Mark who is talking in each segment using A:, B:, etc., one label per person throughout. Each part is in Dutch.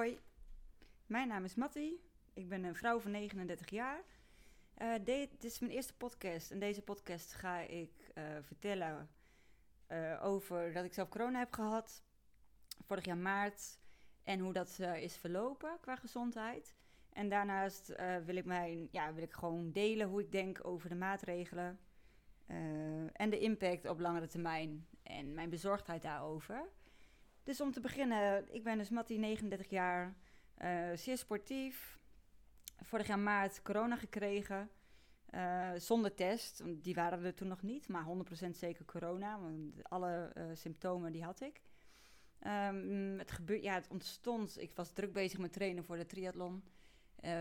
A: Hoi, mijn naam is Matti. Ik ben een vrouw van 39 jaar. Uh, dit is mijn eerste podcast. In deze podcast ga ik uh, vertellen uh, over dat ik zelf corona heb gehad. Vorig jaar maart. En hoe dat is verlopen qua gezondheid. En daarnaast wil, ik mijn, ja, wil ik gewoon delen hoe ik denk over de maatregelen. en de impact op langere termijn. En mijn bezorgdheid daarover. Dus om te beginnen, ik ben dus Matti, 39 jaar, uh, zeer sportief. Vorig jaar maart corona gekregen, uh, zonder test. Die waren er toen nog niet, maar 100% zeker corona. Want alle uh, symptomen die had ik. Um, het, gebeurt, ja, het ontstond, ik was druk bezig met trainen voor de triathlon.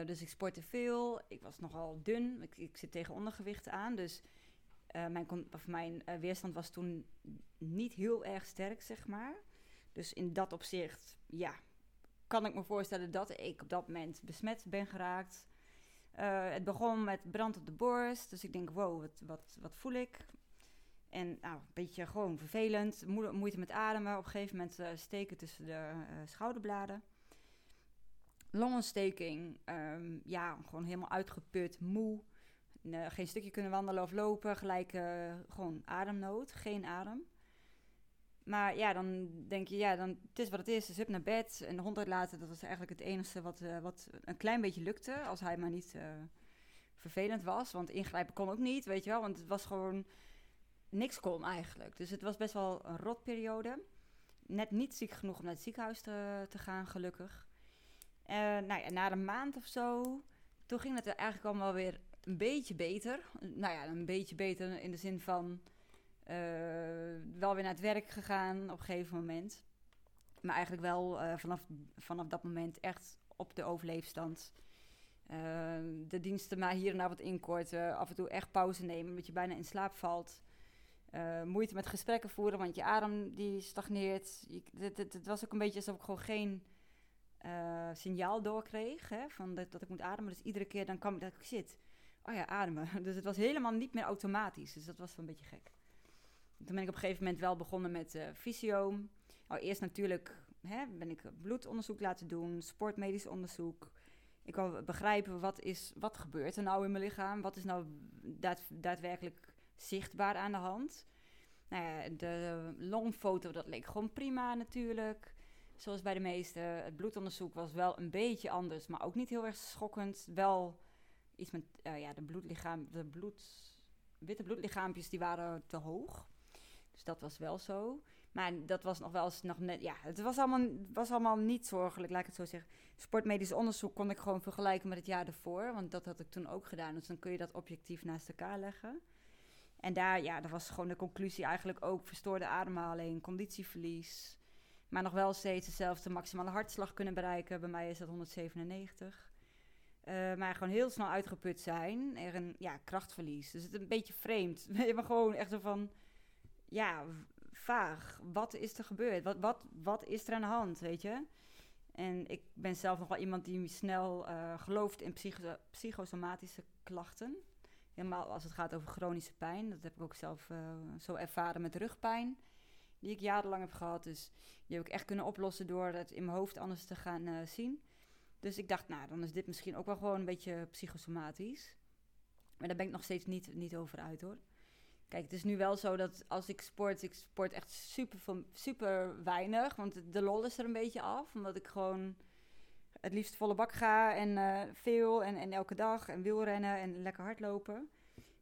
A: dus ik sportte veel, ik was nogal dun, ik, ik zit tegen ondergewicht aan. Dus mijn, of mijn weerstand was toen niet heel erg sterk, zeg maar. Dus in dat opzicht, ja, kan ik me voorstellen dat ik op dat moment besmet ben geraakt. Uh, het begon met brand op de borst. Dus ik denk, wow, wat, wat, wat voel ik? En nou, een beetje gewoon vervelend. moeite met ademen. Op een gegeven moment uh, steken tussen de uh, schouderbladen. Longontsteking. Um, ja, gewoon helemaal uitgeput, moe. geen stukje kunnen wandelen of lopen. Gelijk gewoon ademnood. Geen adem. Maar ja, dan denk je, ja, dan, het is wat het is. Dus hup naar bed. En de hond uitlaten, dat was eigenlijk het enige wat, uh, wat een klein beetje lukte. Als hij maar niet uh, vervelend was. Want ingrijpen kon ook niet, weet je wel. Want het was gewoon... Niks kon eigenlijk. Dus het was best wel een rotperiode. Net niet ziek genoeg om naar het ziekenhuis te, te gaan, gelukkig. Uh, nou ja, na een maand of zo... Toen ging het eigenlijk allemaal weer een beetje beter. Nou ja, een beetje beter in de zin van wel weer naar het werk gegaan op een gegeven moment. Maar eigenlijk wel uh, vanaf, vanaf dat moment echt op de overleefstand. Uh, de diensten maar hier en daar wat inkorten. Af en toe echt pauze nemen, omdat je bijna in slaap valt. moeite met gesprekken voeren, want je adem die stagneert. het, was ook een beetje alsof ik gewoon geen signaal doorkreeg hè, van dat, dat ik moet ademen. Dus iedere keer dan kwam ik dat ik zit. Oh ja, ademen. Dus het was helemaal niet meer automatisch. Dus dat was wel een beetje gek. Toen ben ik op een gegeven moment wel begonnen met uh, fysio. Oh, eerst natuurlijk hè, ben ik bloedonderzoek laten doen, sportmedisch onderzoek. Ik wil begrijpen wat, is, wat gebeurt er nou in mijn lichaam? Wat is nou daad, daadwerkelijk zichtbaar aan de hand? Nou de longfoto, dat leek gewoon prima natuurlijk. Zoals bij de meeste. Het bloedonderzoek was wel een beetje anders, maar ook niet heel erg schokkend. Wel iets met uh, ja, de bloedlichaam, de bloed, witte bloedlichaampjes, die waren te hoog. Dus dat was wel zo. Maar dat was nog wel eens nog net. Ja, het was allemaal, was allemaal niet zorgelijk, laat ik het zo zeggen. Sportmedisch onderzoek kon ik gewoon vergelijken met het jaar ervoor. Want dat had ik toen ook gedaan. Dus dan kun je dat objectief naast elkaar leggen. En daar, ja, dat was gewoon de conclusie eigenlijk ook verstoorde ademhaling, conditieverlies. Maar nog wel steeds dezelfde maximale hartslag kunnen bereiken. Bij mij is dat 197. Uh, maar gewoon heel snel uitgeput zijn. Er een ja, krachtverlies. Dus het is een beetje vreemd. Maar gewoon echt zo van ja, vaag. Wat is er gebeurd? Wat, wat, wat is er aan de hand, weet je? En ik ben zelf nog wel iemand die snel uh, gelooft in psycho psychosomatische klachten. Helemaal als het gaat over chronische pijn. Dat heb ik ook zelf uh, zo ervaren met rugpijn. Die ik jarenlang heb gehad. Dus die heb ik echt kunnen oplossen door het in mijn hoofd anders te gaan uh, zien. Dus ik dacht, nou, dan is dit misschien ook wel gewoon een beetje psychosomatisch. Maar daar ben ik nog steeds niet, niet over uit hoor. Kijk, het is nu wel zo dat als ik sport, ik sport echt super, super weinig. Want de lol is er een beetje af. Omdat ik gewoon het liefst volle bak ga en uh, veel en, en elke dag en wielrennen en lekker hardlopen.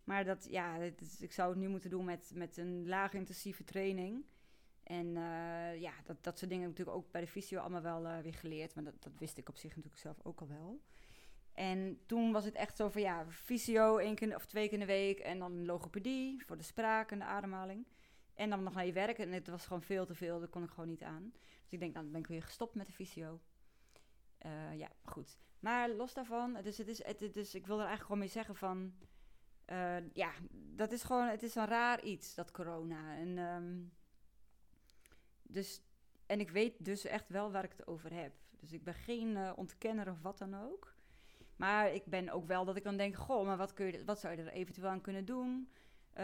A: Maar dat, ja, ik zou het nu moeten doen met, met een laag intensieve training. En uh, ja, dat, dat soort dingen heb ik natuurlijk ook bij de fysio allemaal wel uh, weer geleerd. Maar dat, dat wist ik op zich natuurlijk zelf ook al wel. En toen was het echt zo van ja, fysio één keer of twee keer in de week. En dan logopedie voor de spraak en de ademhaling. En dan nog naar je werk. En het was gewoon veel te veel, dat kon ik gewoon niet aan. Dus ik denk, nou, dan ben ik weer gestopt met de fysio. Uh, ja, goed. Maar los daarvan, dus, het is, het, dus ik wil er eigenlijk gewoon mee zeggen van... Uh, ja, dat is gewoon, het is een raar iets, dat corona. En, um, dus, en ik weet dus echt wel waar ik het over heb. Dus ik ben geen uh, ontkenner of wat dan ook. Maar ik ben ook wel dat ik dan denk: goh, maar wat, kun je, wat zou je er eventueel aan kunnen doen? Uh,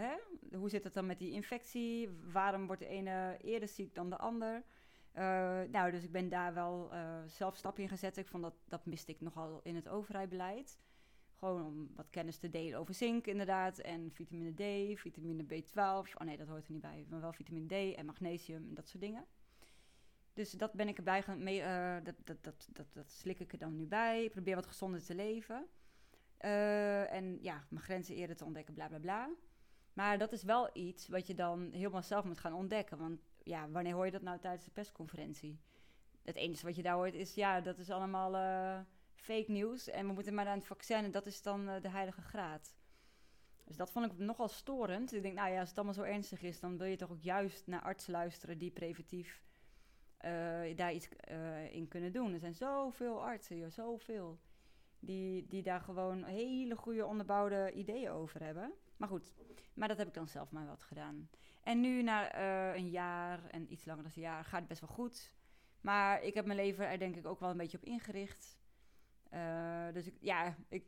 A: hè? Hoe zit het dan met die infectie? Waarom wordt de ene eerder ziek dan de ander? Eh, nou, dus ik ben daar wel uh, zelf stap in gezet. Ik vond dat, dat miste ik nogal in het overheidbeleid. Gewoon om wat kennis te delen over zink inderdaad. En vitamine D, vitamine B12. Oh nee, dat hoort er niet bij. Maar wel vitamine D en magnesium en dat soort dingen. Dus dat ben ik erbij gaan... Mee, uh, dat, dat, dat, dat, dat slik ik er dan nu bij. Ik probeer wat gezonder te leven. en ja, mijn grenzen eerder te ontdekken, bla bla bla. Maar dat is wel iets wat je dan helemaal zelf moet gaan ontdekken. Want ja, wanneer hoor je dat nou tijdens de persconferentie? Het enige wat je daar hoort is, ja, dat is allemaal uh, fake nieuws. En we moeten maar aan het vaccin en dat is dan de heilige graad. Dus dat vond ik nogal storend. Ik denk, nou ja, als het allemaal zo ernstig is, dan wil je toch ook juist naar artsen luisteren die preventief uh, daar iets in kunnen doen. Er zijn zoveel artsen, joh, zoveel. Die, die daar gewoon hele goede onderbouwde ideeën over hebben. Maar goed, maar dat heb ik dan zelf maar wat gedaan. En nu, na uh, een jaar en iets langer dan een jaar, gaat het best wel goed. Maar ik heb mijn leven er denk ik ook wel een beetje op ingericht. Dus ja, ik,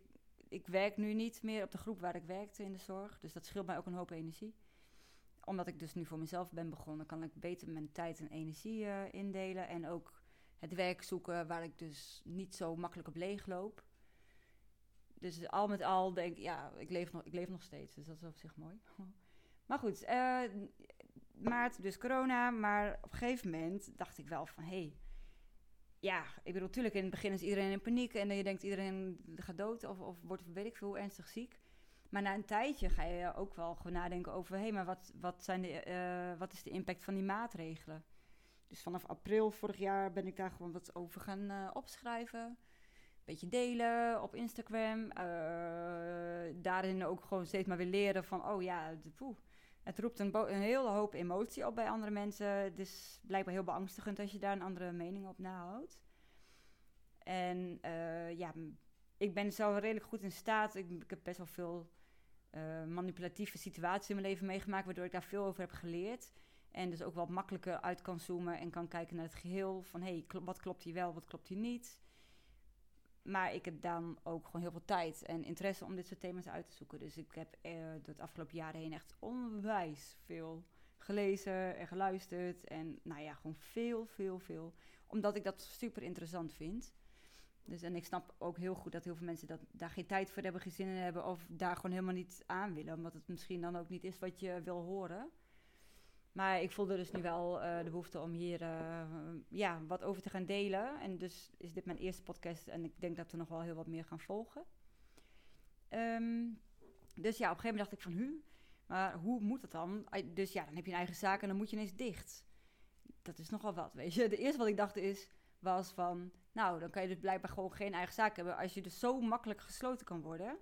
A: ik werk nu niet meer op de groep waar ik werkte in de zorg. Dus dat scheelt mij ook een hoop energie. Omdat ik dus nu voor mezelf ben begonnen, kan ik beter mijn tijd en energie uh, indelen. En ook het werk zoeken waar ik dus niet zo makkelijk op leeg loop. Dus al met al denk ik, ja, ik leef nog, ik leef nog steeds. Dus dat is op zich mooi. Maar goed, uh, maart, dus corona. Maar op een gegeven moment dacht ik wel van, hé... Hey, ja, ik bedoel, natuurlijk in het begin is iedereen in paniek... en je denkt iedereen gaat dood of, of wordt, weet ik veel, ernstig ziek. Maar na een tijdje ga je ook wel gewoon nadenken over... hé, hey, maar wat, wat, zijn de, uh, wat is de impact van die maatregelen? Dus vanaf april vorig jaar ben ik daar gewoon wat over gaan uh, opschrijven beetje delen op Instagram. Uh, daarin ook gewoon steeds maar weer leren van, oh ja, poeh, het roept een, hele hoop emotie op bij andere mensen. Het is blijkbaar heel beangstigend als je daar een andere mening op nahoudt. En ja, ik ben zelf redelijk goed in staat. Ik, ik heb best wel veel uh, manipulatieve situaties in mijn leven meegemaakt, waardoor ik daar veel over heb geleerd. En dus ook wat makkelijker uit kan zoomen en kan kijken naar het geheel. Van hé, hey, wat klopt hier wel, wat klopt hier niet. Maar ik heb dan ook gewoon heel veel tijd en interesse om dit soort thema's uit te zoeken. Dus ik heb uh, het afgelopen jaren heen echt onwijs veel gelezen en geluisterd. En nou ja, gewoon veel, veel, veel. Omdat ik dat super interessant vind. Dus, en ik snap ook heel goed dat heel veel mensen dat, daar geen tijd voor hebben, geen zin in hebben. Of daar gewoon helemaal niet aan willen. Omdat het misschien dan ook niet is wat je wil horen. Maar ik voelde dus nu wel uh, de behoefte om hier uh, ja, wat over te gaan delen. En dus is dit mijn eerste podcast en ik denk dat er nog wel heel wat meer gaan volgen. Um, dus ja, op een gegeven moment dacht ik van, hu, maar hoe moet dat dan? Dus ja, dan heb je een eigen zaak en dan moet je ineens dicht. Dat is nogal wat, weet je. De eerste wat ik dacht is, was van, nou, dan kan je dus blijkbaar gewoon geen eigen zaak hebben. Als je dus zo makkelijk gesloten kan worden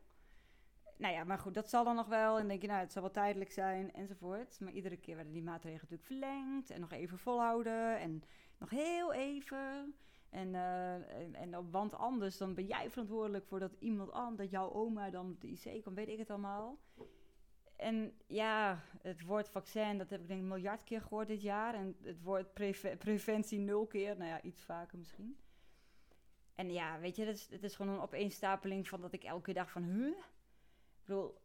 A: nou ja, maar goed, dat zal dan nog wel. En denk je, nou, het zal wel tijdelijk zijn enzovoort. Maar iedere keer werden die maatregelen natuurlijk verlengd. En nog even volhouden. En nog heel even. En, uh, en, want anders dan ben jij verantwoordelijk voor dat iemand anders, dat jouw oma dan op de IC kan, weet ik het allemaal. En ja, het woord vaccin, dat heb ik denk ik een miljard keer gehoord dit jaar. En het woord preventie nul keer, nou ja, iets vaker misschien. En ja, weet je, het is, het is gewoon een opeenstapeling van dat ik elke dag van, huh? bedoel,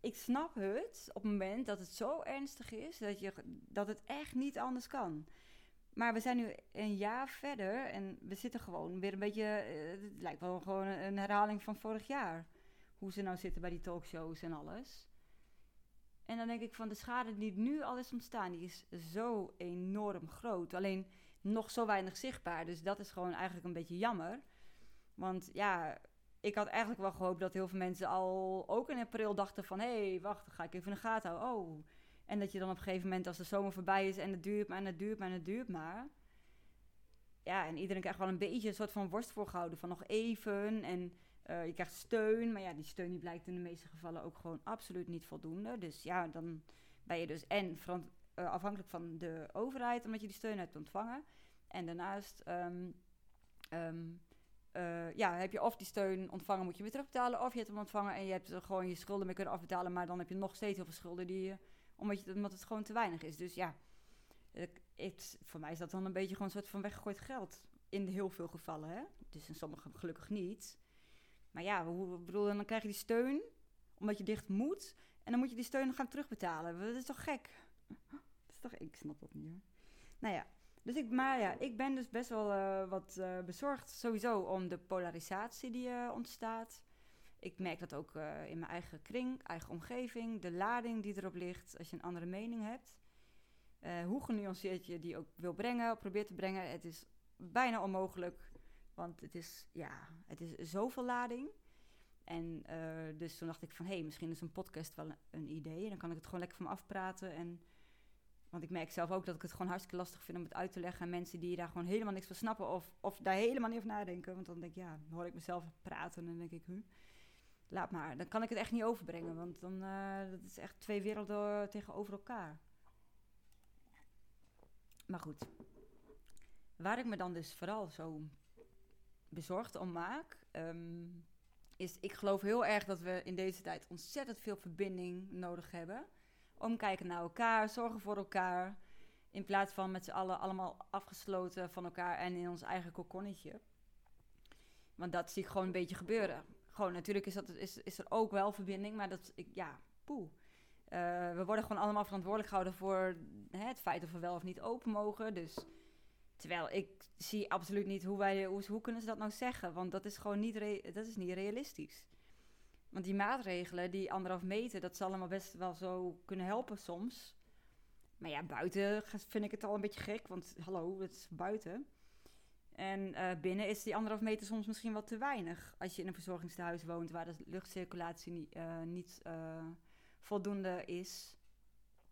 A: ik snap het op het moment dat het zo ernstig is dat, je, dat het echt niet anders kan. Maar we zijn nu een jaar verder en we zitten gewoon weer een beetje. Eh, het lijkt wel gewoon een herhaling van vorig jaar. Hoe ze nou zitten bij die talkshows en alles. En dan denk ik van de schade die nu al is ontstaan, die is zo enorm groot. Alleen nog zo weinig zichtbaar. Dus dat is gewoon eigenlijk een beetje jammer. Want ja, ik had eigenlijk wel gehoopt dat heel veel mensen al ook in april dachten van... hé, hey, wacht, dan ga ik even in de gaten houden. Oh. En dat je dan op een gegeven moment, als de zomer voorbij is en het duurt maar en het duurt maar en het duurt maar... Ja, en iedereen krijgt wel een beetje een soort van worst voorgehouden van nog even. En uh, je krijgt steun, maar ja, die steun die blijkt in de meeste gevallen ook gewoon absoluut niet voldoende. Dus ja, dan ben je dus en uh, afhankelijk van de overheid, omdat je die steun hebt ontvangen. En daarnaast... Um, um, uh, ja, heb je of die steun ontvangen, moet je weer terugbetalen. Of je hebt hem ontvangen en je hebt er gewoon je schulden mee kunnen afbetalen. Maar dan heb je nog steeds heel veel schulden die je, omdat, je, omdat het gewoon te weinig is. Dus ja, het, voor mij is dat dan een beetje gewoon een soort van weggegooid geld. In heel veel gevallen, hè. Dus in sommige gelukkig niet. Maar ja, hoe, bedoel, dan krijg je die steun omdat je dicht moet. En dan moet je die steun gaan terugbetalen. Dat is toch gek? Toch, ik snap dat niet hoor. Nou ja, Dus ik, maar ja, ik ben dus best wel eh, wat uh, bezorgd sowieso om de polarisatie die uh, ontstaat. Ik merk dat ook in mijn eigen kring, eigen omgeving, de lading die erop ligt als je een andere mening hebt. hoe genuanceerd je die ook wil brengen, probeert te brengen, het is bijna onmogelijk. Want het is, ja, het is zoveel lading. En dus toen dacht ik van, hé, hey, misschien is een podcast wel een, een idee. En dan kan ik het gewoon lekker van me afpraten en want ik merk zelf ook dat ik het gewoon hartstikke lastig vind om het uit te leggen aan mensen die daar gewoon helemaal niks van snappen of, of daar helemaal niet over nadenken. Want dan denk ik, ja, hoor ik mezelf praten en dan denk ik, hu, laat maar. Dan kan ik het echt niet overbrengen, want dan uh, dat is echt twee werelden tegenover elkaar. Maar goed, waar ik me dan dus vooral zo bezorgd om maak, um, is ik geloof heel erg dat we in deze tijd ontzettend veel verbinding nodig hebben omkijken naar elkaar, zorgen voor elkaar. In plaats van met z'n allen allemaal afgesloten van elkaar en in ons eigen kokonnetje. Want dat zie ik gewoon een beetje gebeuren. Gewoon, natuurlijk is, dat, is, is er ook wel verbinding, maar dat, ik, ja, poeh. Uh, we worden gewoon allemaal verantwoordelijk gehouden voor hè, het feit of we wel of niet open mogen. Dus terwijl ik zie absoluut niet hoe wij, hoe, hoe kunnen ze dat nou zeggen? Want dat is gewoon niet, dat is niet realistisch. Want die maatregelen, die anderhalf meter, dat zal allemaal best wel zo kunnen helpen soms. Maar ja, buiten vind ik het al een beetje gek, want hallo, het is buiten. En uh, binnen is die anderhalf meter soms misschien wel te weinig. Als je in een verzorgingstehuis woont waar de luchtcirculatie niet, uh, niet uh, voldoende is.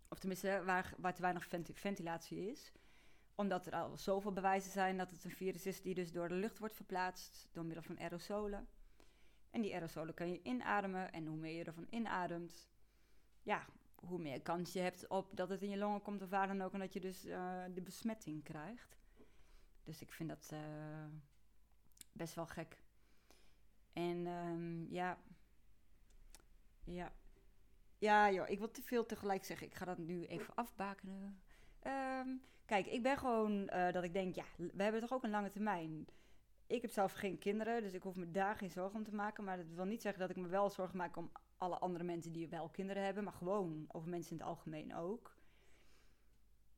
A: Of tenminste, waar, waar te weinig ventilatie is. Omdat er al zoveel bewijzen zijn dat het een virus is die dus door de lucht wordt verplaatst door middel van aerosolen. En die aerosolen kan je inademen. En hoe meer je ervan inademt, ja, hoe meer kans je hebt op dat het in je longen komt of waar dan ook. En dat je dus uh, de besmetting krijgt. Dus ik vind dat uh, best wel gek. En um, ja. Ja. Ja, joh, ik wil te veel tegelijk zeggen. Ik ga dat nu even afbakenen. Um, kijk, ik ben gewoon uh, dat ik denk, ja, we hebben toch ook een lange termijn ik heb zelf geen kinderen, dus ik hoef me daar geen zorgen om te maken. Maar dat wil niet zeggen dat ik me wel zorgen maak om alle andere mensen die wel kinderen hebben, maar gewoon over mensen in het algemeen ook.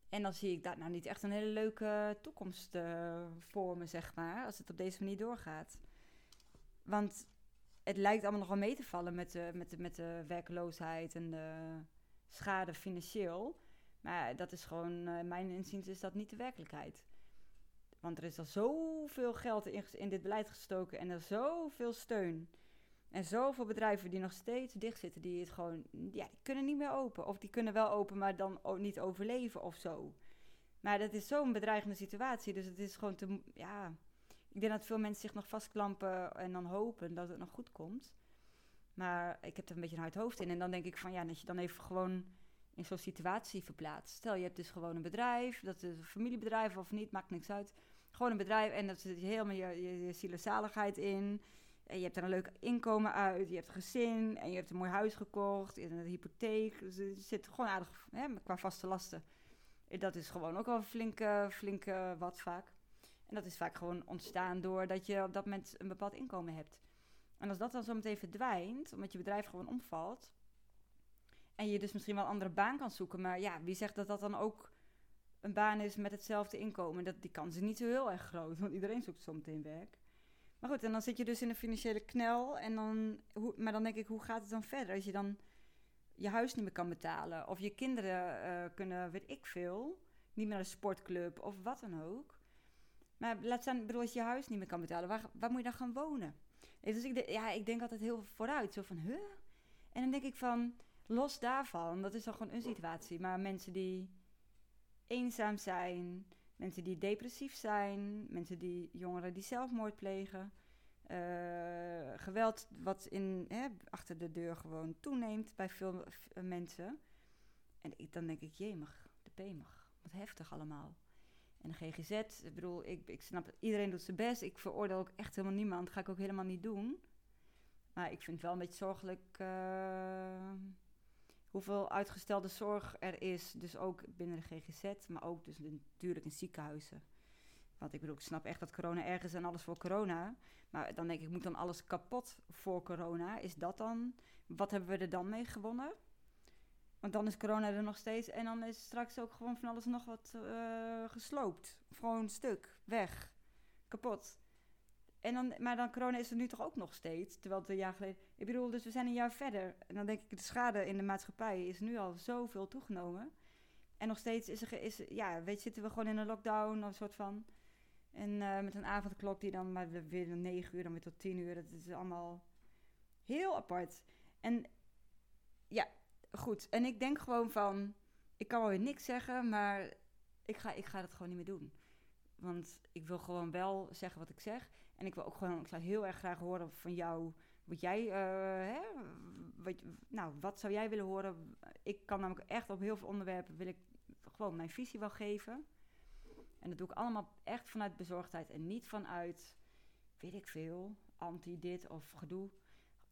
A: En dan zie ik daar nou niet echt een hele leuke toekomst uh, voor me, zeg maar, als het op deze manier doorgaat. Want het lijkt allemaal nog wel mee te vallen met de, met de, met de werkloosheid en de schade financieel. Maar dat is gewoon, uh, mijn inziens is dat niet de werkelijkheid. Want er is al zoveel geld in, in dit beleid gestoken en er is zoveel steun. En zoveel bedrijven die nog steeds dicht zitten, die het gewoon, ja, die kunnen niet meer open. Of die kunnen wel open, maar dan ook niet overleven of zo. Maar dat is zo'n bedreigende situatie. Dus het is gewoon te, ja. Ik denk dat veel mensen zich nog vastklampen en dan hopen dat het nog goed komt. Maar ik heb er een beetje een hard hoofd in. En dan denk ik van ja, dat je dan even gewoon in zo'n situatie verplaatst. Stel, je hebt dus gewoon een bedrijf, dat is een familiebedrijf of niet, maakt niks uit. Gewoon een bedrijf en dat zit helemaal je, je, je zielenzaligheid in. En je hebt er een leuk inkomen uit, je hebt een gezin en je hebt een mooi huis gekocht, hebt een hypotheek. Dus zit gewoon aardig hè, qua vaste lasten. Dat is gewoon ook wel een flinke, flinke wat vaak. En dat is vaak gewoon ontstaan doordat je op dat moment een bepaald inkomen hebt. En als dat dan zo meteen verdwijnt, omdat je bedrijf gewoon omvalt, en je dus misschien wel een andere baan kan zoeken. Maar ja, wie zegt dat dat dan ook een baan is met hetzelfde inkomen? Dat, die kans is niet zo heel erg groot, want iedereen zoekt zo meteen werk. Maar goed, en dan zit je dus in een financiële knel. En dan, hoe, maar dan denk ik, hoe gaat het dan verder? Als je dan je huis niet meer kan betalen. Of je kinderen uh, kunnen, weet ik veel, niet meer naar de sportclub of wat dan ook. Maar laat staan, bedoel, als je je huis niet meer kan betalen, waar, waar moet je dan gaan wonen? Dus ik, ja, ik denk altijd heel vooruit. Zo van, huh? En dan denk ik van, los daarvan, dat is dan gewoon een situatie. Maar mensen die eenzaam zijn, mensen die depressief zijn, mensen die jongeren die zelfmoord plegen. Uh, geweld wat in, hè, achter de deur gewoon toeneemt bij veel mensen. En ik, dan denk ik, jemig, de mag, Wat heftig allemaal. En de GGZ, ik bedoel, ik, ik snap, iedereen doet zijn best. Ik veroordeel ook echt helemaal niemand. Dat ga ik ook helemaal niet doen. Maar ik vind het wel een beetje zorgelijk... Uh, hoeveel uitgestelde zorg er is. Dus ook binnen de GGZ, maar ook dus natuurlijk in ziekenhuizen. Want ik bedoel, ik snap echt dat corona ergens en alles voor corona. Maar dan denk ik, moet dan alles kapot voor corona? Is dat dan, wat hebben we er dan mee gewonnen? Want dan is corona er nog steeds en dan is straks ook gewoon van alles nog wat uh, gesloopt. gewoon stuk, weg, kapot. En dan, maar dan corona is er nu toch ook nog steeds, terwijl het een jaar geleden... Ik bedoel, dus we zijn een jaar verder. En dan denk ik, de schade in de maatschappij is nu al zoveel toegenomen. En nog steeds is er, is, ja, weet, zitten we gewoon in een lockdown of soort van... En eh, met een avondklok die dan maar weer een 9 uur, dan weer tot 10 uur. Dat is allemaal heel apart. En ja, goed. En ik denk gewoon van, ik kan wel weer niks zeggen, maar ik ga, ik ga dat gewoon niet meer doen. Want ik wil gewoon wel zeggen wat ik zeg. En ik wil ook gewoon, ik zou heel erg graag horen van jou, wat jij, uh, hè, wat, nou, wat zou jij willen horen? Ik kan namelijk echt op heel veel onderwerpen, wil ik gewoon mijn visie wel geven. En dat doe ik allemaal echt vanuit bezorgdheid en niet vanuit, weet ik veel, anti dit of gedoe.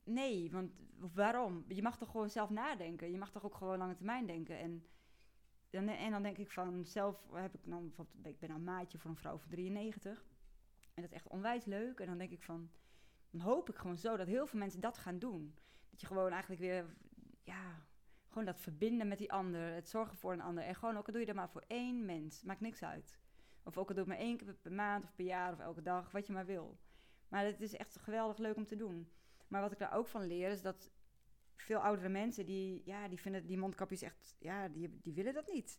A: Nee, want waarom? Je mag toch gewoon zelf nadenken. Je mag toch ook gewoon lange termijn denken. En en dan denk ik van, zelf heb ik dan ik ben een maatje voor een vrouw van 93. En dat is echt onwijs leuk. En dan denk ik van, dan hoop ik gewoon zo dat heel veel mensen dat gaan doen. Dat je gewoon eigenlijk weer, ja, gewoon dat verbinden met die ander. Het zorgen voor een ander. En gewoon, ook al doe je dat maar voor één mens. Maakt niks uit. Of ook al doe ik maar één keer per maand of per jaar of elke dag, wat je maar wil. Maar het is echt geweldig leuk om te doen. Maar wat ik daar ook van leer is dat veel oudere mensen die, ja, die vinden die mondkapjes echt, ja, die, die willen dat niet.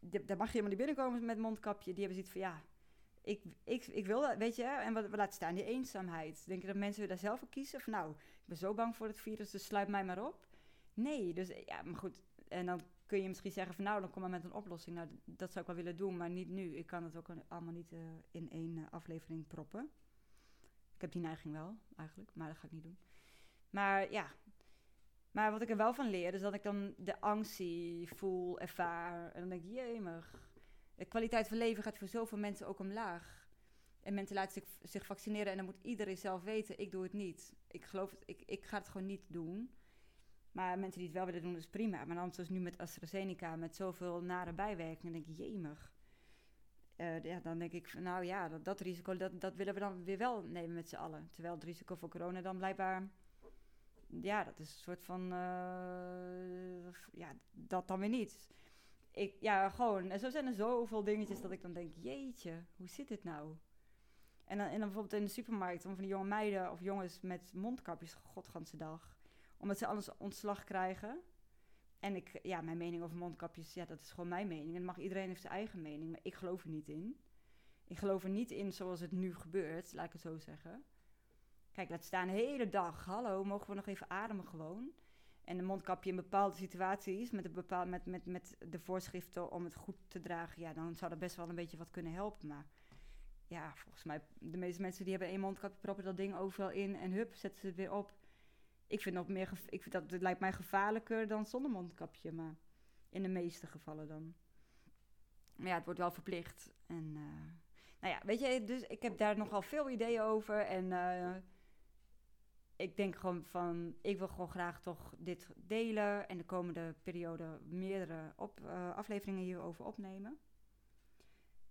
A: daar mag je helemaal niet binnenkomen met mondkapje. Die hebben zoiets van, ja, ik, ik, ik wil dat, weet je, en wat laten staan, die eenzaamheid. Denk je dat mensen daar zelf voor kiezen? Van nou, ik ben zo bang voor het virus, dus sluit mij maar op. Nee, dus ja, maar goed. En dan kun je misschien zeggen van nou, dan kom maar met een oplossing. Nou, dat zou ik wel willen doen, maar niet nu. Ik kan het ook allemaal niet uh, in één uh, aflevering proppen. Ik heb die neiging wel, eigenlijk, maar dat ga ik niet doen. Maar ja, maar wat ik er wel van leer, is dat ik dan de angst zie, voel, ervaar. En dan denk ik, jemig. De kwaliteit van leven gaat voor zoveel mensen ook omlaag. En mensen laten zich, zich vaccineren en dan moet iedereen zelf weten, ik doe het niet. Ik geloof het, ik, ik ga het gewoon niet doen. Maar mensen die het wel willen doen, is prima. Maar dan zoals nu met AstraZeneca, met zoveel nare bijwerkingen, denk ik, jemig. Uh, ja, dan denk ik, nou ja, dat, dat risico, dat, dat willen we dan weer wel nemen met z'n allen. Terwijl het risico voor corona dan blijkbaar, ja, dat is een soort van, uh, ja, dat dan weer niet. Ik, ja, gewoon, en zo zijn er zoveel dingetjes dat ik dan denk, jeetje, hoe zit dit nou? En dan, en dan bijvoorbeeld in de supermarkt, om van die jonge meiden of jongens met mondkapjes, godganse dag omdat ze alles ontslag krijgen. En ik, ja, mijn mening over mondkapjes, ja, dat is gewoon mijn mening. En mag iedereen heeft zijn eigen mening, maar ik geloof er niet in. Ik geloof er niet in zoals het nu gebeurt, laat ik het zo zeggen. Kijk, laat staan de hele dag. Hallo, mogen we nog even ademen gewoon? En een mondkapje in bepaalde situaties, met, een bepaal, met, met, met de voorschriften om het goed te dragen, ja, dan zou dat best wel een beetje wat kunnen helpen. Maar ja, volgens mij, de meeste mensen die hebben één mondkapje, proppen dat ding overal in en hup, zetten ze het weer op ik vind dat meer, ik vind dat het lijkt mij gevaarlijker dan zonder mondkapje, maar in de meeste gevallen dan. Maar ja, het wordt wel verplicht. En uh, nou ja, weet je, dus ik heb daar nogal veel ideeën over. En uh, ik denk gewoon van, ik wil gewoon graag toch dit delen. En de komende periode meerdere op, uh, afleveringen hierover opnemen.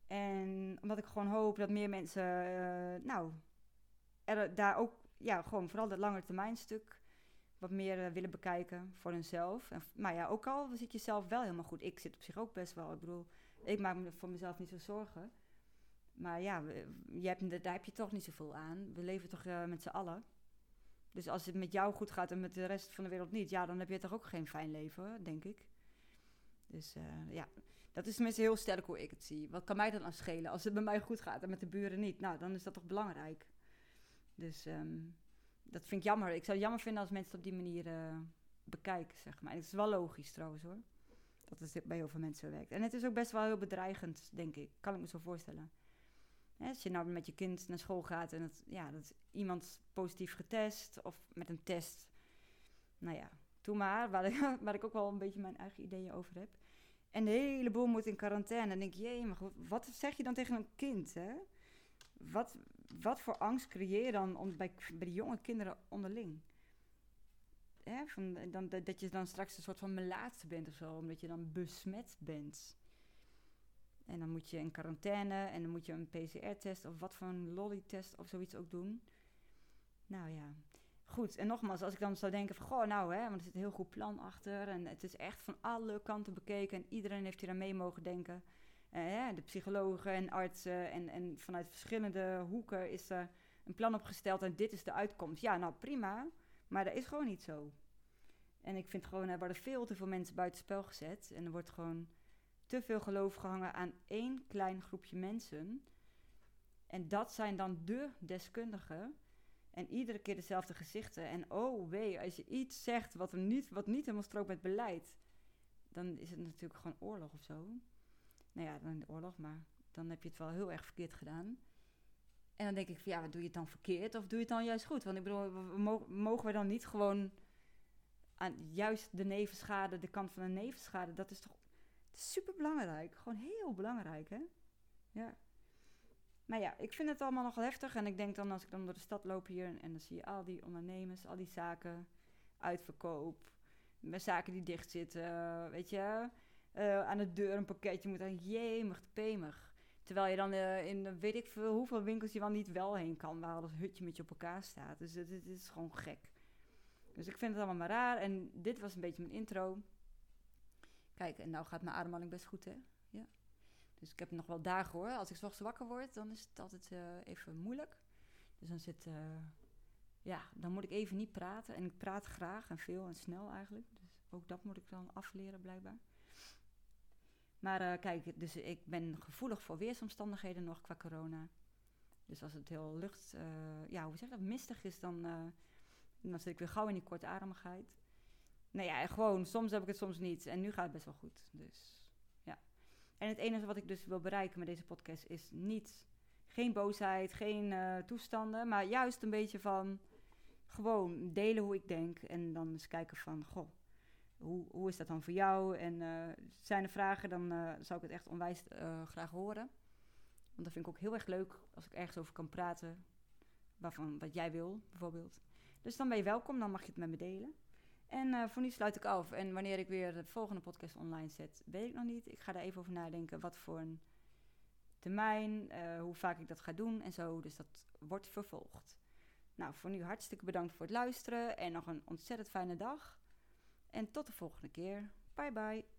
A: En omdat ik gewoon hoop dat meer mensen, nou, er daar ook, ja, gewoon vooral dat lange termijn stuk wat meer uh, willen bekijken voor hunzelf. En, maar ja, ook al zit je zelf wel helemaal goed. Ik zit op zich ook best wel. Ik bedoel, ik maak me voor mezelf niet zo zorgen. Maar ja, je hebt, daar heb je toch niet zoveel aan. We leven toch met z'n allen. Dus als het met jou goed gaat en met de rest van de wereld niet, ja, dan heb je toch ook geen fijn leven, denk ik. Dus uh, ja, dat is tenminste heel sterk hoe ik het zie. Wat kan mij dan aan schelen als het bij mij goed gaat en met de buren niet? Nou, dan is dat toch belangrijk. Dus um, dat vind ik jammer. Ik zou het jammer vinden als mensen het op die manier uh, bekijken, zeg maar. En het is wel logisch trouwens hoor. Dat het bij heel veel mensen werkt. En het is ook best wel heel bedreigend, denk ik. Kan ik me zo voorstellen. Als je nou met je kind naar school gaat en het, ja, dat iemand positief getest of met een test. Nou ja, doe maar. Waar ik, waar ik ook wel een beetje mijn eigen ideeën over heb. En de hele boel moet in quarantaine. En denk je, maar wat zeg je dan tegen een kind, hè? Wat, wat voor angst creëer je dan om, bij, bij de jonge kinderen onderling? Hè, van, dan, dat je dan straks een soort van melaatse bent of zo, omdat je dan besmet bent. En dan moet je in quarantaine en dan moet je een PCR-test of wat voor een lolly-test of zoiets ook doen. Nou ja, goed. En nogmaals, als ik dan zou denken van, goh, nou hè, want er zit een heel goed plan achter en het is echt van alle kanten bekeken en iedereen heeft hier aan mee mogen denken. uh, de psychologen en artsen en, en vanuit verschillende hoeken is er een plan opgesteld en dit is de uitkomst. Ja, nou prima, maar dat is gewoon niet zo. En ik vind gewoon, er worden veel te veel mensen buitenspel gezet en er wordt gewoon te veel geloof gehangen aan één klein groepje mensen. En dat zijn dan de deskundigen. En iedere keer dezelfde gezichten. En oh wee, als je iets zegt wat, er niet, wat niet helemaal strookt met beleid, dan is het natuurlijk gewoon oorlog of zo. Nou ja, dan oorlog, maar dan heb je het wel heel erg verkeerd gedaan. En dan denk ik van ja, wat doe je het dan verkeerd of doe je het dan juist goed? Want ik bedoel, mogen we dan niet gewoon aan juist de nevenschade, de kant van de nevenschade, dat is toch super belangrijk. Gewoon heel belangrijk, hè? Ja. Maar ja, ik vind het allemaal nogal heftig. En ik denk dan als ik dan door de stad loop hier en dan zie je al die ondernemers, al die zaken, uitverkoop, met zaken die dicht zitten, weet je, uh, aan de deur een pakketje moet aan, jemig, pemig. Terwijl je dan uh, in weet ik veel hoeveel winkels je wel niet wel heen kan, waar dat hutje met je op elkaar staat. Dus het, het is gewoon gek. Dus ik vind het allemaal maar raar. En dit was een beetje mijn intro. Kijk, en nou gaat mijn ademhaling best goed, hè? Ja. Dus ik heb nog wel dagen hoor. Als ik s'ochtends wakker word, dan is het altijd uh, even moeilijk. Dus dan zit, uh, ja, dan moet ik even niet praten. En ik praat graag en veel en snel eigenlijk. Dus ook dat moet ik dan afleren blijkbaar. Maar uh, kijk, dus ik ben gevoelig voor weersomstandigheden nog qua corona. Dus als het heel lucht, ja, hoe zeg je dat, mistig is, dan, dan zit ik weer gauw in die kortademigheid. Nou ja, gewoon, soms heb ik het, soms niet. En nu gaat het best wel goed. Dus ja. En het enige wat ik dus wil bereiken met deze podcast is niet, geen boosheid, geen uh, toestanden, maar juist een beetje van gewoon delen hoe ik denk. En dan eens kijken van, goh, hoe, hoe is dat dan voor jou? En uh, zijn er vragen, dan uh, zou ik het echt onwijs graag horen. Want dat vind ik ook heel erg leuk als ik ergens over kan praten. Waarvan wat jij wil, bijvoorbeeld. Dus dan ben je welkom, dan mag je het met me delen. En uh, voor nu sluit ik af. En wanneer ik weer de volgende podcast online zet, weet ik nog niet. Ik ga daar even over nadenken wat voor een termijn, uh, hoe vaak ik dat ga doen en zo. Dus dat wordt vervolgd. Nou, voor nu hartstikke bedankt voor het luisteren en nog een ontzettend fijne dag. En tot de volgende keer. Bye bye.